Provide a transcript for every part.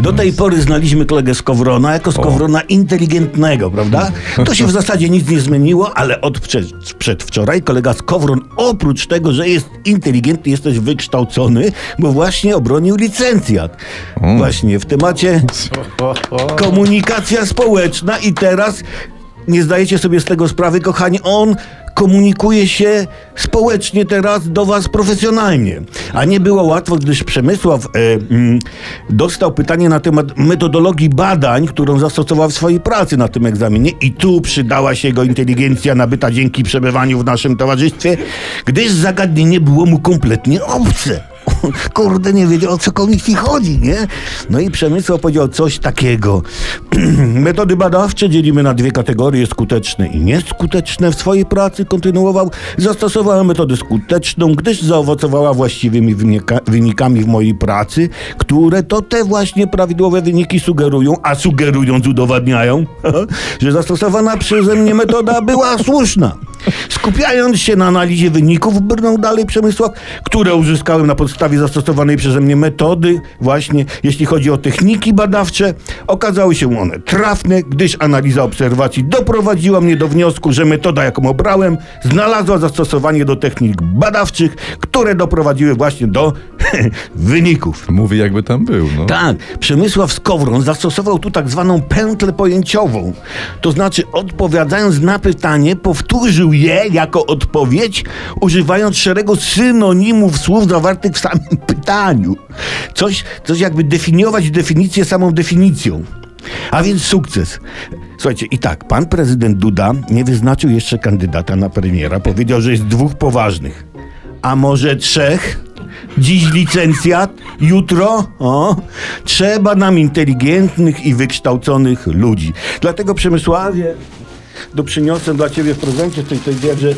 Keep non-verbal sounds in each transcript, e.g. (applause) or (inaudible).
Do tej pory znaliśmy kolegę Skowrona jako Skowrona inteligentnego, prawda? To się w zasadzie nic nie zmieniło, ale od przed, przedwczoraj kolega Skowron oprócz tego, że jest inteligentny, jest też wykształcony, bo właśnie obronił licencjat. Właśnie w temacie komunikacja społeczna i teraz nie zdajecie sobie z tego sprawy, kochani, on komunikuje się społecznie teraz do was profesjonalnie. A nie było łatwo, gdyż Przemysław e, mm, dostał pytanie na temat metodologii badań, którą zastosował w swojej pracy na tym egzaminie i tu przydała się jego inteligencja nabyta dzięki przebywaniu w naszym towarzystwie, gdyż zagadnienie było mu kompletnie obce. (laughs) Kurde, nie wiedział o co komisji chodzi, nie? No i Przemysław powiedział coś takiego. (clears throat) Metody badawcze dzielimy na dwie kategorie, skuteczne i nieskuteczne. W swojej pracy kontynuował. Zastosowałem metodę skuteczną, gdyż zaowocowała właściwymi wynika- wynikami w mojej pracy, które to te właśnie prawidłowe wyniki sugerują, a sugerując udowadniają, (laughs) że zastosowana przeze mnie metoda była słuszna. Skupiając się na analizie wyników, brnął dalej Przemysław, które uzyskałem na podstawie zastosowanej przeze mnie metody, właśnie jeśli chodzi o techniki badawcze, okazały się one trafne, gdyż analiza obserwacji doprowadziła mnie do wniosku, że metoda, jaką obrałem, znalazła zastosowanie do technik badawczych, które doprowadziły właśnie do (laughs) wyników. Mówi jakby tam był, no. Tak, Przemysław Skowron zastosował tu tak zwaną pętlę pojęciową. To znaczy, odpowiadając na pytanie, powtórzył je jako odpowiedź, używając szeregu synonimów słów zawartych w samym (laughs) pytaniu. Coś, coś jakby definiować definicję samą definicją. A więc sukces. Słuchajcie, i tak, pan prezydent Duda nie wyznaczył jeszcze kandydata na premiera. Powiedział, że jest dwóch poważnych. A może trzech? Dziś licencjat, jutro o, trzeba nam inteligentnych i wykształconych ludzi. Dlatego Przemysławie, to przyniosłem dla ciebie w prezencie tej, tej jakże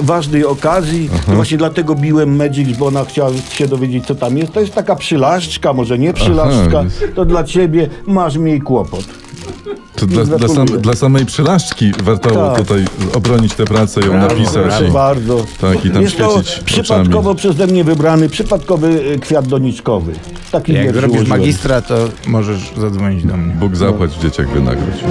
ważnej okazji. Właśnie dlatego biłem Magic, bo ona chciała się dowiedzieć, co tam jest. To jest taka przylaszczka, może nie przylaszczka. Aha. To dla ciebie masz mniej kłopot. To dla, dla, sam, dla samej przylaszczki warto Tak. tutaj obronić tę pracę, ją napisać. Proszę i- bardzo. Tak, i tam jest to świecić przypadkowo oczami. przeze mnie wybrany, przypadkowy e, kwiat doniczkowy. Taki Jak robisz magistra, to możesz zadzwonić do mnie. Bóg zapłać, w dzieciach wynagrodź.